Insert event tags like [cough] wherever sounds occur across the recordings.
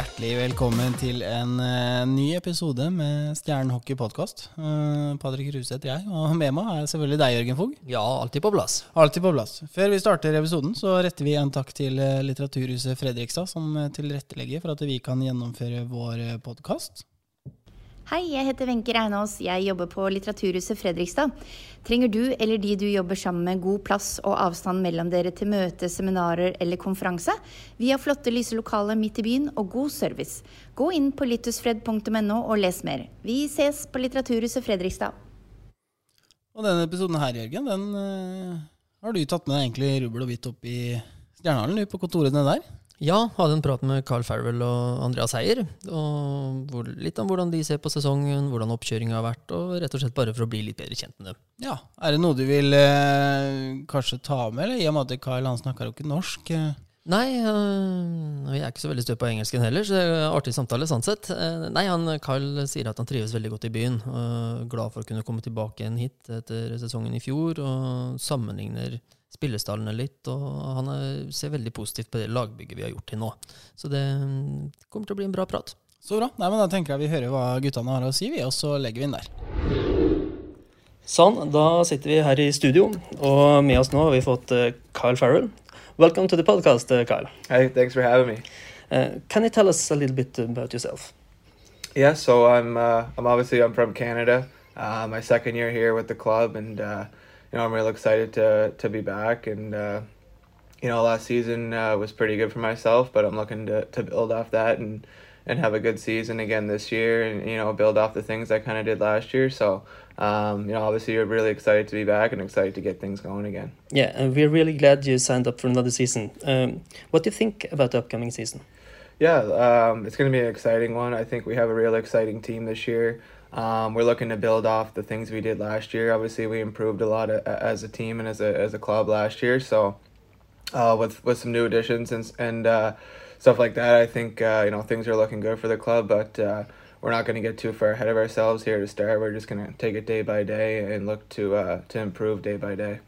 Hjertelig velkommen til en uh, ny episode med Stjernehockey podkast. Uh, Patrick Ruse heter jeg, og med meg er selvfølgelig deg, Jørgen Fogg. Ja, alltid på plass. Alltid på plass. Før vi starter episoden, så retter vi en takk til eh, Litteraturhuset Fredrikstad, som eh, tilrettelegger for at vi kan gjennomføre vår podkast. Hei, jeg heter Wenche Reinås. Jeg jobber på Litteraturhuset Fredrikstad. Trenger du eller de du jobber sammen med god plass og avstand mellom dere til møte, seminarer eller konferanse? Vi har flotte, lyse lokaler midt i byen og god service. Gå inn på littusfred.no og les mer. Vi ses på Litteraturhuset Fredrikstad. Og denne episoden her, Jørgen, den uh, har du tatt med deg egentlig rubbel og hvitt opp i Stjernehallen, på kontorene der? Ja, hadde en prat med Carl Farrell og Andreas Heier. Og litt om hvordan de ser på sesongen, hvordan oppkjøringa har vært, og rett og slett bare for å bli litt bedre kjent med dem. Ja, Er det noe du vil eh, kanskje ta med, eller i og med at Carl han snakker jo ikke norsk? Eh? Nei, øh, jeg er ikke så veldig stø på engelsken heller, så det er artig samtale sånn sett. Uh, nei, han, Carl sier at han trives veldig godt i byen. Uh, glad for å kunne komme tilbake igjen hit etter sesongen i fjor, og sammenligner spillestallene litt. Og han ser veldig positivt på det lagbygget vi har gjort til nå. Så det mm, kommer til å bli en bra prat. Så bra. Nei, men Da tenker jeg vi hører hva guttene har å si, vi, og så legger vi inn der. Sånn, da sitter vi her i studio, og med oss nå har vi fått uh, Kyle Farrell. Welcome to the podcast, uh, Kyle. Hey, thanks for having me. Uh, can you tell us a little bit about yourself? Yeah, so I'm uh, I'm obviously I'm from Canada. Uh, my second year here with the club, and uh, you know, I'm really excited to to be back. And uh, you know, last season uh, was pretty good for myself, but I'm looking to to build off that and and have a good season again this year, and you know, build off the things I kind of did last year. So. Um, you know, obviously, you're really excited to be back and excited to get things going again. Yeah, and we're really glad you signed up for another season. Um, what do you think about the upcoming season? Yeah, um, it's going to be an exciting one. I think we have a real exciting team this year. Um, we're looking to build off the things we did last year. Obviously, we improved a lot as a team and as a, as a club last year. So, uh, with with some new additions and and uh, stuff like that, I think uh, you know things are looking good for the club. But uh, we're not going to get too far ahead of ourselves here to start. We're just going to take it day by day and look to uh, to improve day by day.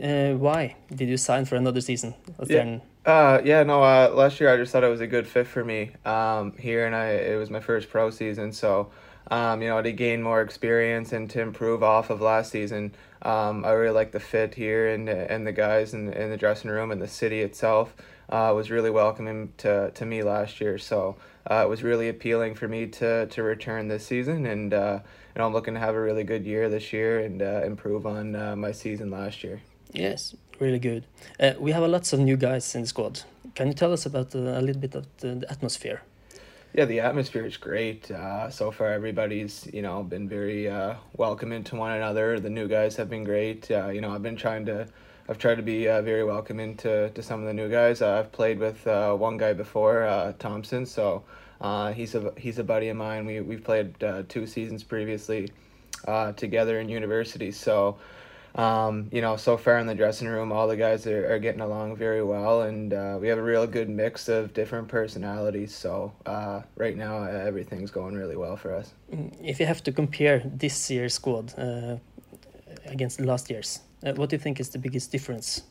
Uh, why did you sign for another season? yeah. Uh, yeah, no, uh, last year I just thought it was a good fit for me um, here, and I it was my first pro season, so um, you know, to gain more experience and to improve off of last season. Um, I really like the fit here and and the guys in, in the dressing room and the city itself uh, was really welcoming to, to me last year. So uh, it was really appealing for me to, to return this season. And uh, know, I'm looking to have a really good year this year and uh, improve on uh, my season last year. Yes, really good. Uh, we have a lots of new guys in the squad. Can you tell us about a little bit of the, the atmosphere? Yeah, the atmosphere is great. Uh, so far, everybody's you know been very uh, welcoming to one another. The new guys have been great. Uh, you know, I've been trying to, I've tried to be uh, very welcoming to, to some of the new guys. Uh, I've played with uh, one guy before, Thompson. So he's a he's a buddy of mine. We we've played two seasons previously together in university. So um, you know, so far in the dressing room, all the guys are, are getting along very well, and uh, we have a real good mix of different personalities. So uh, right now, everything's going really well for us. Mm, if you have to compare this year's squad uh, against last year's, uh, what do you think is the biggest difference?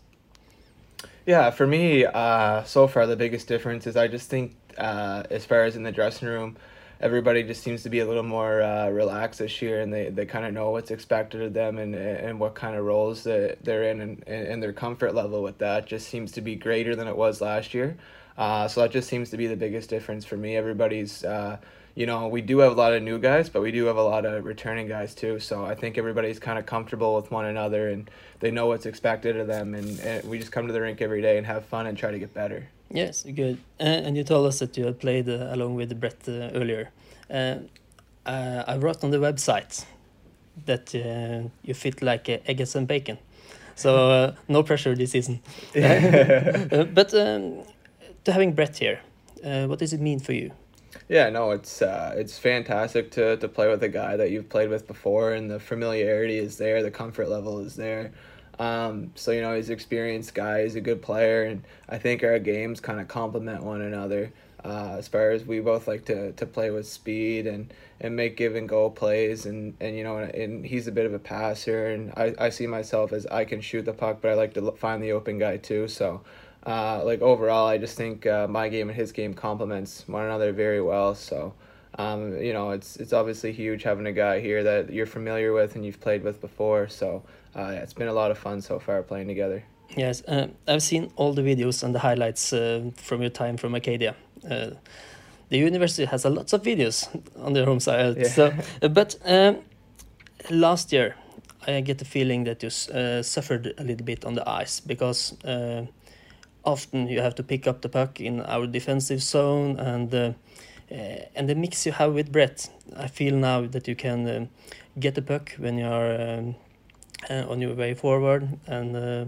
Yeah, for me, uh, so far the biggest difference is I just think, uh, as far as in the dressing room, everybody just seems to be a little more uh, relaxed this year, and they, they kind of know what's expected of them and and what kind of roles that they're in, and, and their comfort level with that just seems to be greater than it was last year. Uh, so that just seems to be the biggest difference for me. Everybody's, uh, you know, we do have a lot of new guys, but we do have a lot of returning guys too. So I think everybody's kind of comfortable with one another, and they know what's expected of them, and, and we just come to the rink every day and have fun and try to get better. Yes, good. Uh, and you told us that you had played uh, along with Brett uh, earlier. Uh, uh, I wrote on the website that uh, you fit like eggs and bacon. So no pressure this season. [laughs] [laughs] but um, to having Brett here, what does it mean for you? Yeah, no, it's uh, it's fantastic to, to play with a guy that you've played with before, and the familiarity is there, the comfort level is there. Um, so you know he's an experienced guy, he's a good player, and I think our games kind of complement one another. Uh, as far as we both like to, to play with speed and, and make give and go plays and, and you know and he's a bit of a passer and I, I see myself as I can shoot the puck but I like to find the open guy too so uh, like overall, I just think uh, my game and his game complements one another very well. So, um, you know, it's it's obviously huge having a guy here that you're familiar with and you've played with before. So, uh, it's been a lot of fun so far playing together. Yes, uh, I've seen all the videos and the highlights uh, from your time from Acadia. Uh, the university has a lots of videos on their home site. Yeah. So, but um, last year, I get the feeling that you uh, suffered a little bit on the ice because uh, often you have to pick up the puck in our defensive zone and uh, uh, and the mix you have with Brett. I feel now that you can um, get the puck when you are um, uh, on your way forward and uh,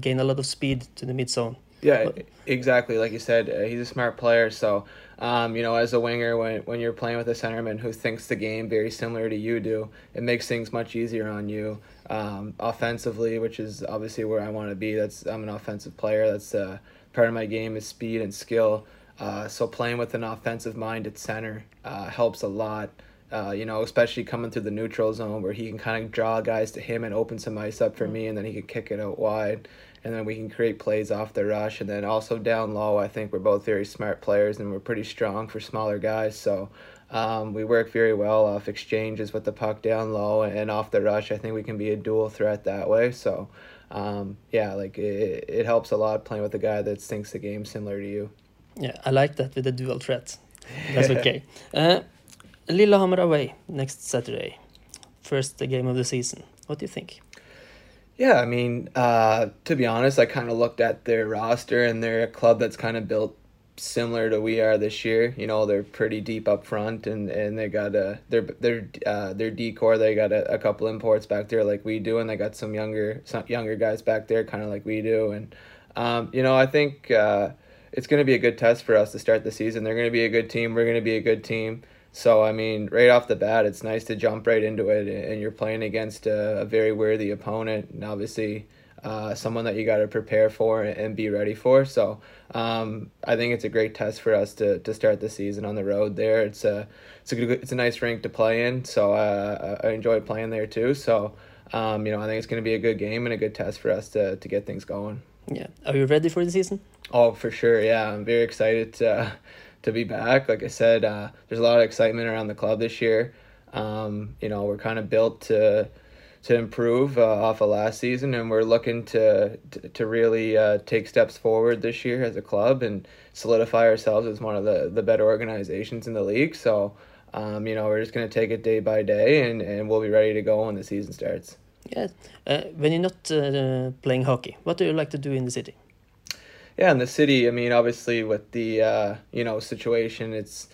gain a lot of speed to the mid zone. Yeah, exactly. Like you said, uh, he's a smart player. So, um, you know, as a winger, when when you're playing with a centerman who thinks the game very similar to you do, it makes things much easier on you um, offensively, which is obviously where I want to be. That's I'm an offensive player. That's uh, part of my game is speed and skill. Uh, so playing with an offensive minded center uh, helps a lot. Uh, you know, especially coming through the neutral zone where he can kind of draw guys to him and open some ice up for me, and then he can kick it out wide and then we can create plays off the rush. And then also down low, I think we're both very smart players and we're pretty strong for smaller guys. So um, we work very well off exchanges with the puck down low and off the rush. I think we can be a dual threat that way. So um, yeah, like it, it helps a lot playing with a guy that thinks the game similar to you. Yeah, I like that with the dual threat. That's [laughs] okay. Uh, Lillehammer away next Saturday, first game of the season. What do you think? Yeah, I mean, uh, to be honest, I kind of looked at their roster and they're a club that's kind of built similar to we are this year. You know, they're pretty deep up front and, and they got a their their uh, their decor. They got a, a couple imports back there like we do, and they got some younger some younger guys back there, kind of like we do. And um, you know, I think uh, it's going to be a good test for us to start the season. They're going to be a good team. We're going to be a good team. So I mean, right off the bat, it's nice to jump right into it, and you're playing against a, a very worthy opponent, and obviously uh, someone that you got to prepare for and be ready for. So um, I think it's a great test for us to, to start the season on the road. There, it's a it's a good, it's a nice rink to play in. So uh, I enjoy playing there too. So um, you know, I think it's going to be a good game and a good test for us to to get things going. Yeah, are you ready for the season? Oh, for sure. Yeah, I'm very excited to, to be back. Like I said, uh, there's a lot of excitement around the club this year. Um, you know, we're kind of built to to improve uh, off of last season, and we're looking to to, to really uh, take steps forward this year as a club and solidify ourselves as one of the, the better organizations in the league. So, um, you know, we're just going to take it day by day, and, and we'll be ready to go when the season starts. Yeah. Uh, when you're not uh, playing hockey, what do you like to do in the city? Yeah, in the city, I mean, obviously with the uh, you know situation, it's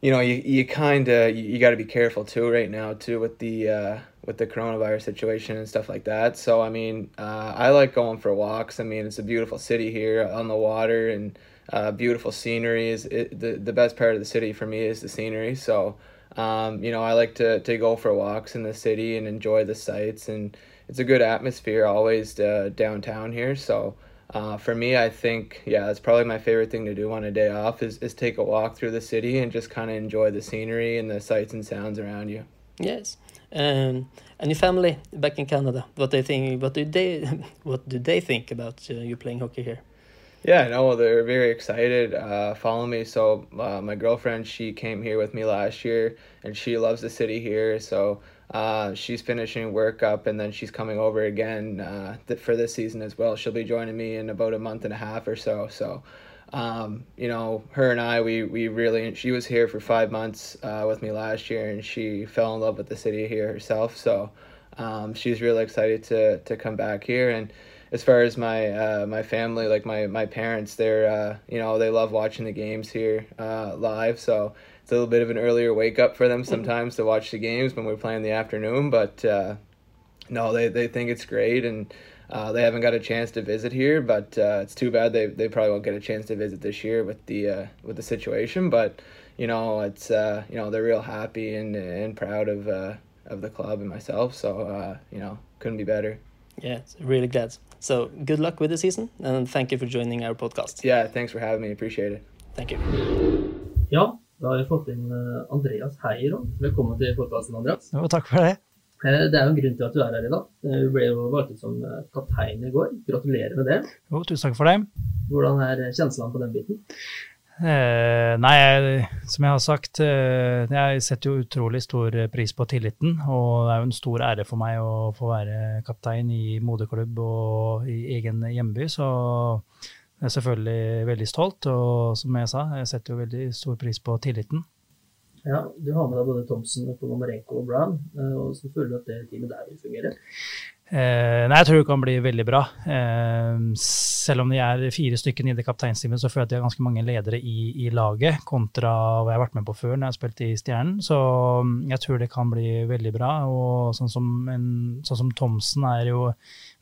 you know you you kind of you, you got to be careful too right now too with the uh, with the coronavirus situation and stuff like that. So I mean, uh, I like going for walks. I mean, it's a beautiful city here on the water and uh, beautiful scenery. Is it, the the best part of the city for me is the scenery. So um, you know, I like to to go for walks in the city and enjoy the sights and it's a good atmosphere always uh, downtown here. So. Uh, for me, I think yeah, that's probably my favorite thing to do on a day off is, is take a walk through the city and just kind of enjoy the scenery and the sights and sounds around you. Yes. Um, and your family back in Canada, what they think? What do they? [laughs] What do they think about uh, you playing hockey here? Yeah, no, they're very excited. Uh, follow me. So uh, my girlfriend, she came here with me last year, and she loves the city here. So uh, she's finishing work up, and then she's coming over again uh, th- for this season as well. She'll be joining me in about a month and a half or so. So, um, you know, her and I, we we really. She was here for five months uh, with me last year, and she fell in love with the city here herself. So, um, she's really excited to to come back here and as far as my uh, my family, like my my parents, they're uh, you know they love watching the games here uh, live. So it's a little bit of an earlier wake up for them sometimes to watch the games when we're playing in the afternoon. But uh, no, they they think it's great, and uh, they haven't got a chance to visit here. But uh, it's too bad they they probably won't get a chance to visit this year with the uh, with the situation. But you know it's uh, you know they're real happy and and proud of uh, of the club and myself. So uh, you know couldn't be better. Yeah, really glad. So good luck with the season, and thank you for joining our podcast. Yeah, thanks for having me. Appreciate it. Thank you. Ja, da har vi fått inn eh, Andreas Heiron. Velkommen til podkasten, Andreas. Jo, takk for det. Eh, det er jo en grunn til at du er her i dag. Eh, du ble jo valgt ut som kaptein i går. Gratulerer med det. Jo, tusen takk for det. Hvordan er kjenslene på den biten? Eh, nei, jeg, som jeg har sagt, eh, jeg setter jo utrolig stor pris på tilliten. Og det er jo en stor ære for meg å få være kaptein i moderklubb og i egen hjemby. Så jeg er selvfølgelig veldig stolt. Og som jeg sa, jeg setter jo veldig stor pris på tilliten. Ja, Du har med deg både Thomsen, Ponomarenko og Brown. Hvordan Så føler du at det teamet der vil fungere? Eh, nei, jeg tror det kan bli veldig bra. Eh, selv om de er fire stykker i det så føler jeg at de har ganske mange ledere i, i, laget, kontra hva jeg har vært med på før når jeg har spilt i Stjernen. Så mm, jeg tror det kan bli veldig bra. Og sånn som, en, sånn Thomsen er jo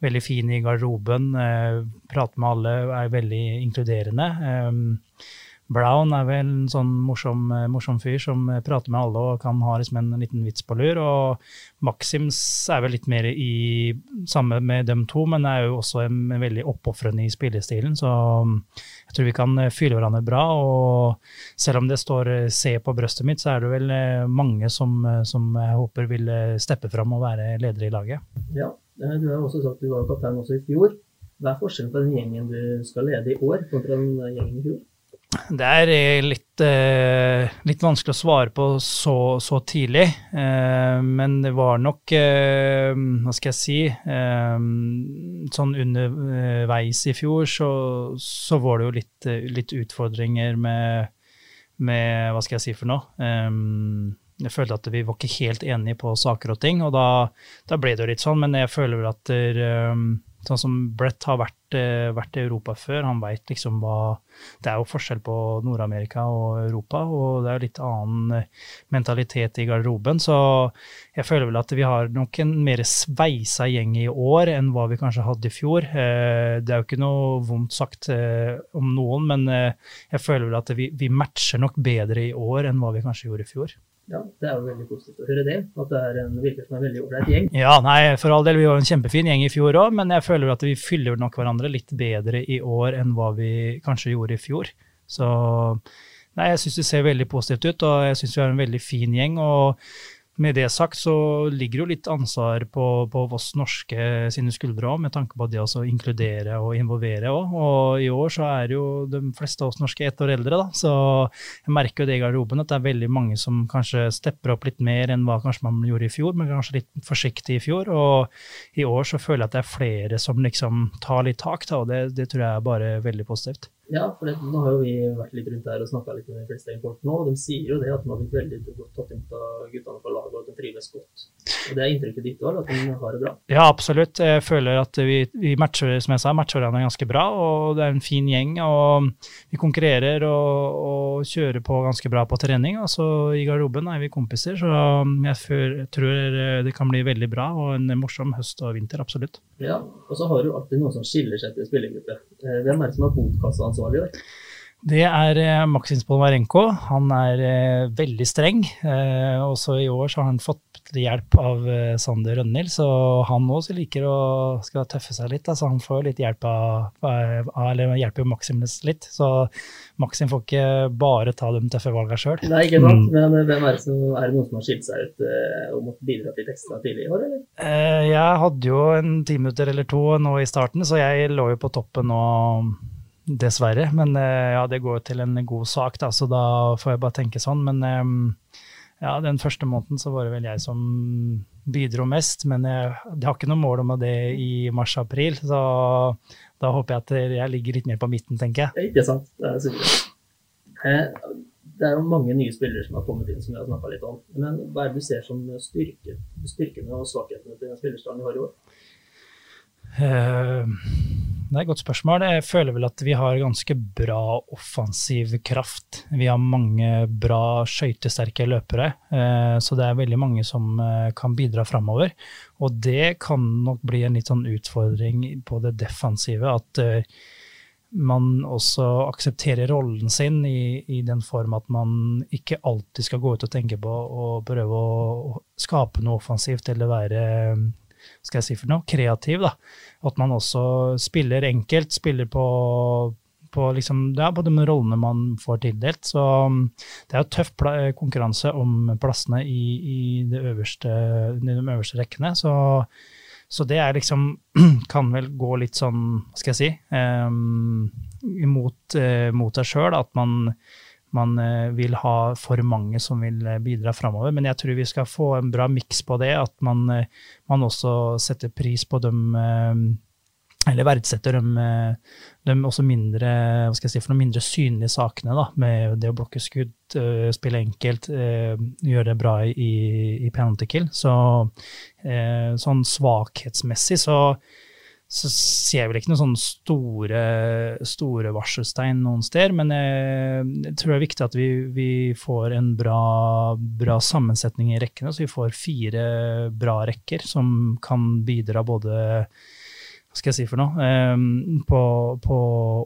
veldig fin i garderoben, eh, prater med alle, er veldig inkluderende. Eh, Brown er vel en sånn morsom, eh, morsom, fyr som eh, prater med alle og kan ha liksom en liten vits på lur. Og Maxims er vel litt mer i samme med dem to, men er jo også en, en veldig oppofrende i spillestilen. Så mm, jeg tror vi kan eh, fylle hverandre bra. Og selv om det står C på brøstet mitt, så er det vel mange som, som jeg håper vil steppe fram og være ledere i laget. Ja, du har også sagt du var kaptein også i fjor. Hva er forskjellen på den gjengen du skal lede i år, kontra den gjengen i fjor? Det er eh, litt, eh, litt, vanskelig å svare på så, så tidlig. Eh, men det var nok Hva skal jeg si Sånn underveis i fjor så, så var det jo litt, litt utfordringer med, med, Hva skal jeg si for noe? Jeg følte at vi var ikke helt enige på saker og ting, og da, da ble det jo litt sånn. Men jeg føler vel at der, Sånn som Brett har vært, vært i Europa før, han veit liksom hva Det er jo forskjell på Nord-Amerika og Europa, og det er jo litt annen eh, mentalitet i garderoben. Så jeg føler vel at vi har nok en mer sveisa gjeng i år enn hva vi kanskje hadde i fjor. Eh, det er jo ikke noe vondt sagt om noen, men jeg føler vel at vi, vi matcher nok bedre i år enn hva vi kanskje gjorde i fjor. Ja, Det er jo veldig positivt å høre det. At det er en virker som en veldig ålreit gjeng. Ja, nei, for all del. Vi var en kjempefin gjeng i fjor òg, men jeg føler at vi fyller nok hverandre litt bedre i år enn hva vi kanskje gjorde i fjor. Så nei, jeg syns det ser veldig positivt ut, og jeg syns vi har en veldig fin gjeng. og med det sagt så ligger jo litt ansvar på, på oss norske sine skuldre òg, med tanke på det å inkludere og involvere òg. Og i år så er jo de fleste av oss norske ett år eldre, da. Så jeg merker jo det i garderoben at det er veldig mange som kanskje stepper opp litt mer enn hva kanskje man gjorde i fjor, men kanskje litt forsiktig i fjor. Og i år så føler jeg at det er flere som liksom tar litt tak, da, og det, det tror jeg er bare veldig positivt. Ja, for det, nå har jo vi vært litt rundt her og snakka litt med de fleste folk nå, de sier jo det at de har blitt veldig godt tatt imot av guttene på laget, trives godt. Og Det er inntrykket ditt òg, at de har det bra? Ja, absolutt. Jeg føler at vi, vi matcher som jeg sa, matcher hverandre ganske bra, og det er en fin gjeng. og Vi konkurrerer og, og kjører på ganske bra på trening. og så I garderoben er vi kompiser, så jeg, føler, jeg tror det kan bli veldig bra og en morsom høst og vinter, absolutt. Ja, og så har du alltid noen som skiller seg til spillergruppe. Eh, hvem er det som er botkassa ansvarlig der? Det er Maksim Maxim Spolmarenko. Han er eh, veldig streng. Eh, også i år så har han fått hjelp av eh, Sander Rønhild, så han også liker å skal tøffe seg litt. Altså han får litt hjelp av, Eller hjelper jo Maksim litt. Så Maksim får ikke bare ta de tøffe valgene sjøl. Nei, ikke sant. Mm. Men hvem er det, som, er det noen som har skilt seg ut eh, og måtte bidra litt ekstra tidlig i år, eller? Eh, jeg hadde jo en ti minutter eller to nå i starten, så jeg lå jo på toppen nå Dessverre. Men eh, ja, det går til en god sak, da, så da får jeg bare tenke sånn. Men ehm, ja, den første måneden så var det vel jeg som bidro mest. Men jeg, jeg har ikke noe mål om det i mars-april, så da håper jeg at jeg ligger litt mer på midten, tenker jeg. Ikke sant. Det er sikkert. Eh, det er jo mange nye spillere som har kommet inn, som vi har snakka litt om. Men hva er det du ser som styrke, styrkene og svakhetene til den spillerstallen vi har i år? Uh, det er et godt spørsmål. Jeg føler vel at vi har ganske bra offensiv kraft. Vi har mange bra skøytesterke løpere, eh, så det er veldig mange som eh, kan bidra framover. Og det kan nok bli en litt sånn utfordring på det defensive, at eh, man også aksepterer rollen sin i, i, den form at man ikke alltid skal gå ut og tenke på å prøve å skape noe offensivt eller være skal jeg si for noe, kreativ. da. At man også spiller enkelt, spiller på på, liksom, ja, på de rollene man får tildelt. Så um, det er jo tøff konkurranse om plassene i, i, øverste, i de øverste rekkene. Så, så, det er liksom [clears throat] Kan vel gå litt sånn, hva skal jeg si, um, imot uh, mot deg sjøl. At man, man uh, vil ha for mange som vil bidra framover. Men jeg tror vi skal få en bra miks på det. At man, uh, man også setter pris på dem eller verdsetter de, de også mindre hva skal jeg si, for noen mindre synlige sakene, da, med det å blokke skudd, spille enkelt, gjøre det bra i, i penalty kill. Så sånn svakhetsmessig så, så ser jeg vel ikke noen sånne store, store varselstein noen steder, men jeg, tror det er viktig at vi, vi får en bra, bra, sammensetning i rekkene, så vi får fire bra rekker som kan bidra både skal jeg si for noe, um, på, på,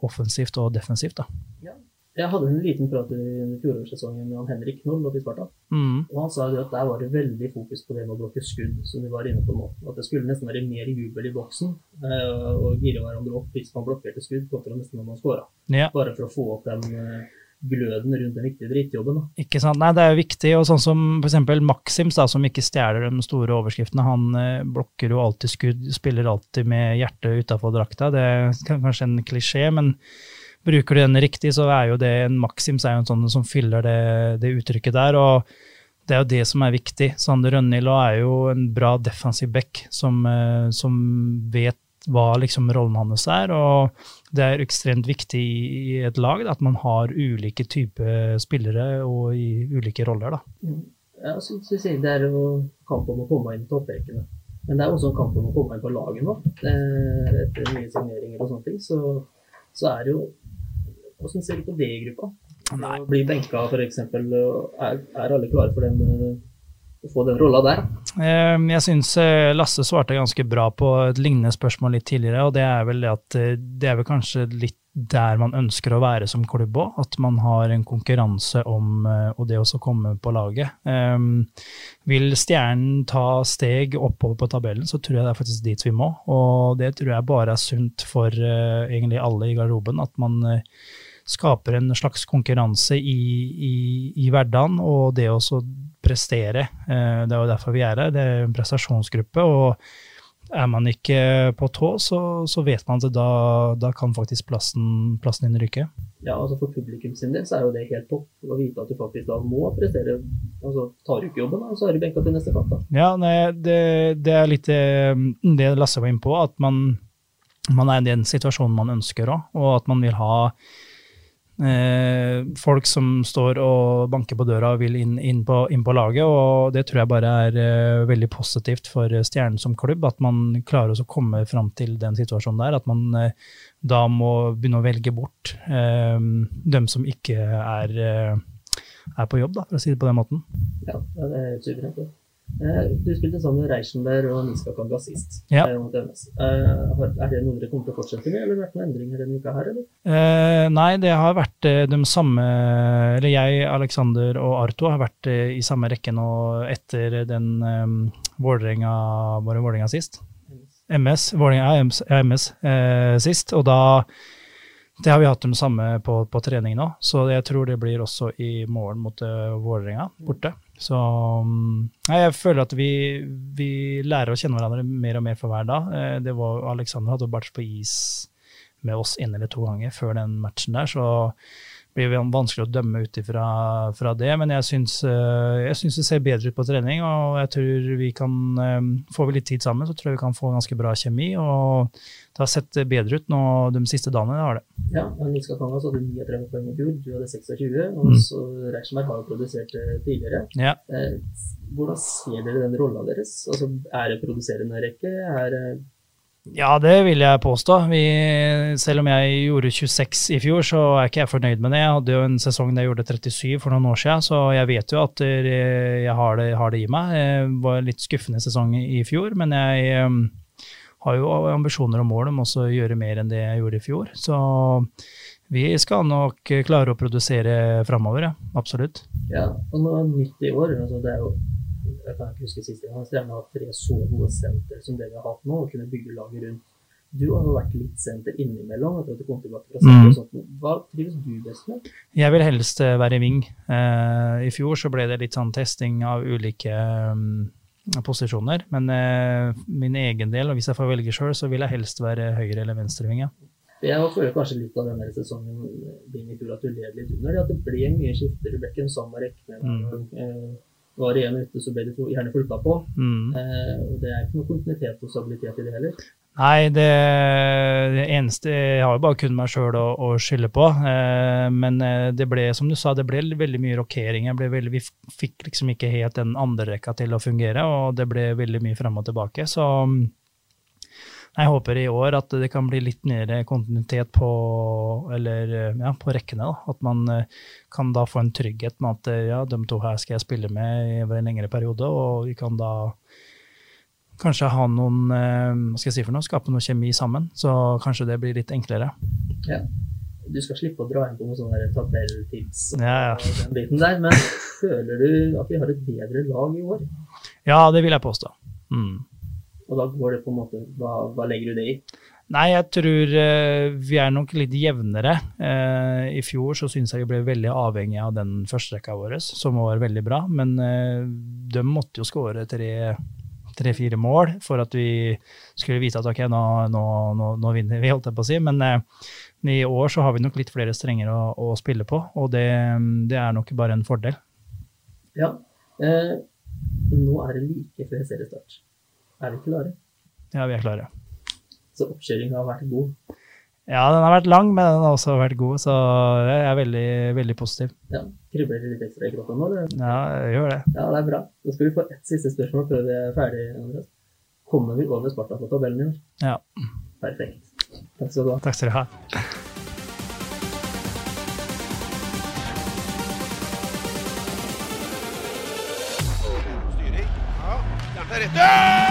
offensivt og defensivt. da. Ja. Jeg hadde en liten prat i fjorårssesongen med han Henrik Knoll oppe i Sparta. Mm. Og Han sa jo at der var det veldig fokus på det med å blokke skudd, som vi var inne på nå. At det skulle nesten være mer jubel i boksen uh, og gire hverandre opp hvis man blokkerte skudd, kontra nesten når man scora. Ja. Bare for å få opp den uh, gløden rundt den viktige drittjobben. Da. Ikke sant. Nei, det er jo viktig. Og sånn som f.eks. Maxims, da, som ikke stjeler de store overskriftene, han eh, blokker jo alltid skudd, spiller alltid med hjertet utafor drakta. Det er kanskje en klisjé, men bruker du den riktig, så er jo det en Maxims er jo en sånn som fyller det, det uttrykket der. og det er jo det som er viktig. Sander Rønnhild er jo en bra defensiv back som, eh, som vet hva liksom rollen hans er. Og det er ekstremt viktig i et lag at man har ulike typer spillere og i ulike roller. Da. Mm. Ja, så, så Det er jo kamp om å komme inn på topprekene. Men det er også en kamp om å komme inn på laget nå. Etter nye signeringer og sånne ting. Så, så er det jo Hvordan ser du på det i gruppa? Nei. Å bli benka f.eks. Er, er alle klare for den å få den rolla der? Ehm, jeg syns eh, Lasse svarte ganske bra på et lignende spørsmål litt tidligere, og det er vel at eh, det er vel kanskje litt der man ønsker å være som klubb òg, at man har en konkurranse om eh, og det å komme på laget. Um, vil Stjernen ta steg oppover på tabellen, så tror jeg det er faktisk dit vi må. Og det tror jeg bare er sunt for uh, egentlig alle i garderoben, at man uh, skaper en slags konkurranse i, i, i hverdagen, og det å prestere. Eh, det er jo derfor vi er her. Det er en prestasjonsgruppe. og er man ikke på tå, så, så vet man at da, da kan faktisk plassen, plassen din ryke. Ja, altså For publikum sin del så er jo det helt topp å vite at du faktisk da må prestere. altså Tar du ikke jobben, da, så er du benka til neste kamp. da. Ja, nei, det, det, er litt eh, det Lasse var inne på, at man, man er i den situasjonen man ønsker òg, og at man vil ha folk som står og banker på døra og vil inn, inn, på, inn, på, laget. Og det tror jeg bare er eh, veldig positivt for Stjernen som klubb, at man klarer å komme fram til den situasjonen der. At man eh, da må begynne å velge bort eh, dem som ikke er, eh, er på jobb, da, for å si det på den måten. Ja, det er suverent. Eh, du spilte sammen med Reichenberg og Niska Kanga sist. Ja. Eh, er det noe dere kommer til å fortsette med, eller har det vært noen endringer denne uka her, eller? Eh, nei, det har vært eh, de samme Eller jeg, Alexander og Arto har vært i samme rekke nå etter den um, Vålerenga Var det Vålerenga sist? MS. Vålerenga MS, MS eh, sist. Og da det har vi hatt dem samme på, på, trening nå, så jeg tror det blir også i morgen mot uh, Vålerenga borte. Så mm, nei, jeg føler at vi, vi, lærer å kjenne hverandre mer og mer for hver dag. Eh, det var Alexander hadde vært på is med oss en eller to ganger før den matchen der, så blir vanskelig å dømme ut fra det. Men jeg syns, eh, jeg syns, det ser bedre ut på trening, og jeg tror vi kan få Får vi litt tid sammen, så tror jeg vi kan få ganske bra kjemi. og det har sett bedre ut nå de siste dagene. det har det. Ja, Niska Kangas hadde 39 poeng i fjor, du hadde 26. Og mm. så Reichenberg har jo produsert tidligere. Ja. Eh, hvordan ser dere den rolla deres? Altså, er det produserende rekke? Er det ja, det vil jeg påstå. Vi, selv om jeg gjorde 26 i fjor, så er ikke jeg fornøyd med det. Jeg hadde jo en sesong der jeg gjorde 37 for noen år siden, så jeg vet jo at jeg har det, har det i meg. Det var en litt skuffende sesong i fjor, men jeg har jo ambisjoner og mål om også å gjøre mer enn det jeg gjorde i fjor. Så vi skal nok klare å produsere framover, ja. Absolutt. Ja, og noe nytt i år. Altså det er jo jeg kan ikke huske siste gang, Stjernen gjerne hatt tre så gode senter som det vi har hatt nå, og kunne bygge laget rundt. Du har jo vært litt senter innimellom etter at du kom tilbake fra senter. Mm. og sånt. Hva trives du best med? Jeg vil helst eh, være wing. Eh, I fjor så ble det litt sånn testing av ulike mm, posisjoner. Men eh, min egen del, og hvis jeg får velge sjøl, så vil jeg helst være høyre- eller venstreving. Ja. Jeg føler kanskje litt av denne sesongen din i fjor at du led litt under det. At det ble mye skifter. En samme rekke. Mm. Var det en ute, så ble de gjerne flytta på. Mm. Eh, og det er ikke noe kontinuitet og stabilitet i det heller. Nei, det, det eneste Jeg har jo bare kun meg sjøl å, å skylde på. Eh, men eh, det ble, som du sa, det ble veldig mye rokering. Veldig, vi fikk liksom ikke helt den andre rekka til å fungere, og det ble veldig mye fram og tilbake. Så mm, jeg håper i år at det kan bli litt mer kontinuitet på, eller, ja, på rekkene. Da. At man eh, kan da få en trygghet med at eh, ja, de to her skal jeg spille med over en lengre periode, og vi kan da kanskje ha noen eh, hva skal jeg si for noe, skape noe kjemi sammen. Så kanskje det blir litt enklere. Ja. Du skal slippe å dra inn på noen sånne tabelltips og Ja, ja. den biten der, men føler du at vi har et bedre lag i år? Ja, det vil jeg påstå. Mm. Og da går det på en måte Hva, hva legger du det i? Nei, jeg tror uh, vi er nok litt jevnere. Uh, I fjor så syns jeg vi ble veldig avhengig av den førsterekka vår, som var veldig bra. Men uh, de måtte jo skåre tre-fire mål for at vi skulle vite at ok, nå, nå, nå, nå vinner vi, holdt jeg på å si. Men eh, i år så har vi nok litt flere strenger å, å spille på, og det, det er nok bare en fordel. Ja. Eh, nå er det like før seriestart. Er vi klare? Ja, vi er klare. Så oppkjøringa har vært god. Ja, den har vært lang, men den har også vært god, så jeg er veldig, veldig positiv. Ja. Kribler det litt ekstra i kroppen nå? Eller? Ja, jeg gjør det. Ja, det er bra. Da skal vi få ett siste spørsmål før vi er ferdig, Andreas. Kommer vi over Sparta på tabellen i år? Ja. Perfekt. Takk skal du ha. Takk skal du ha. Styring. Ja, det er rett.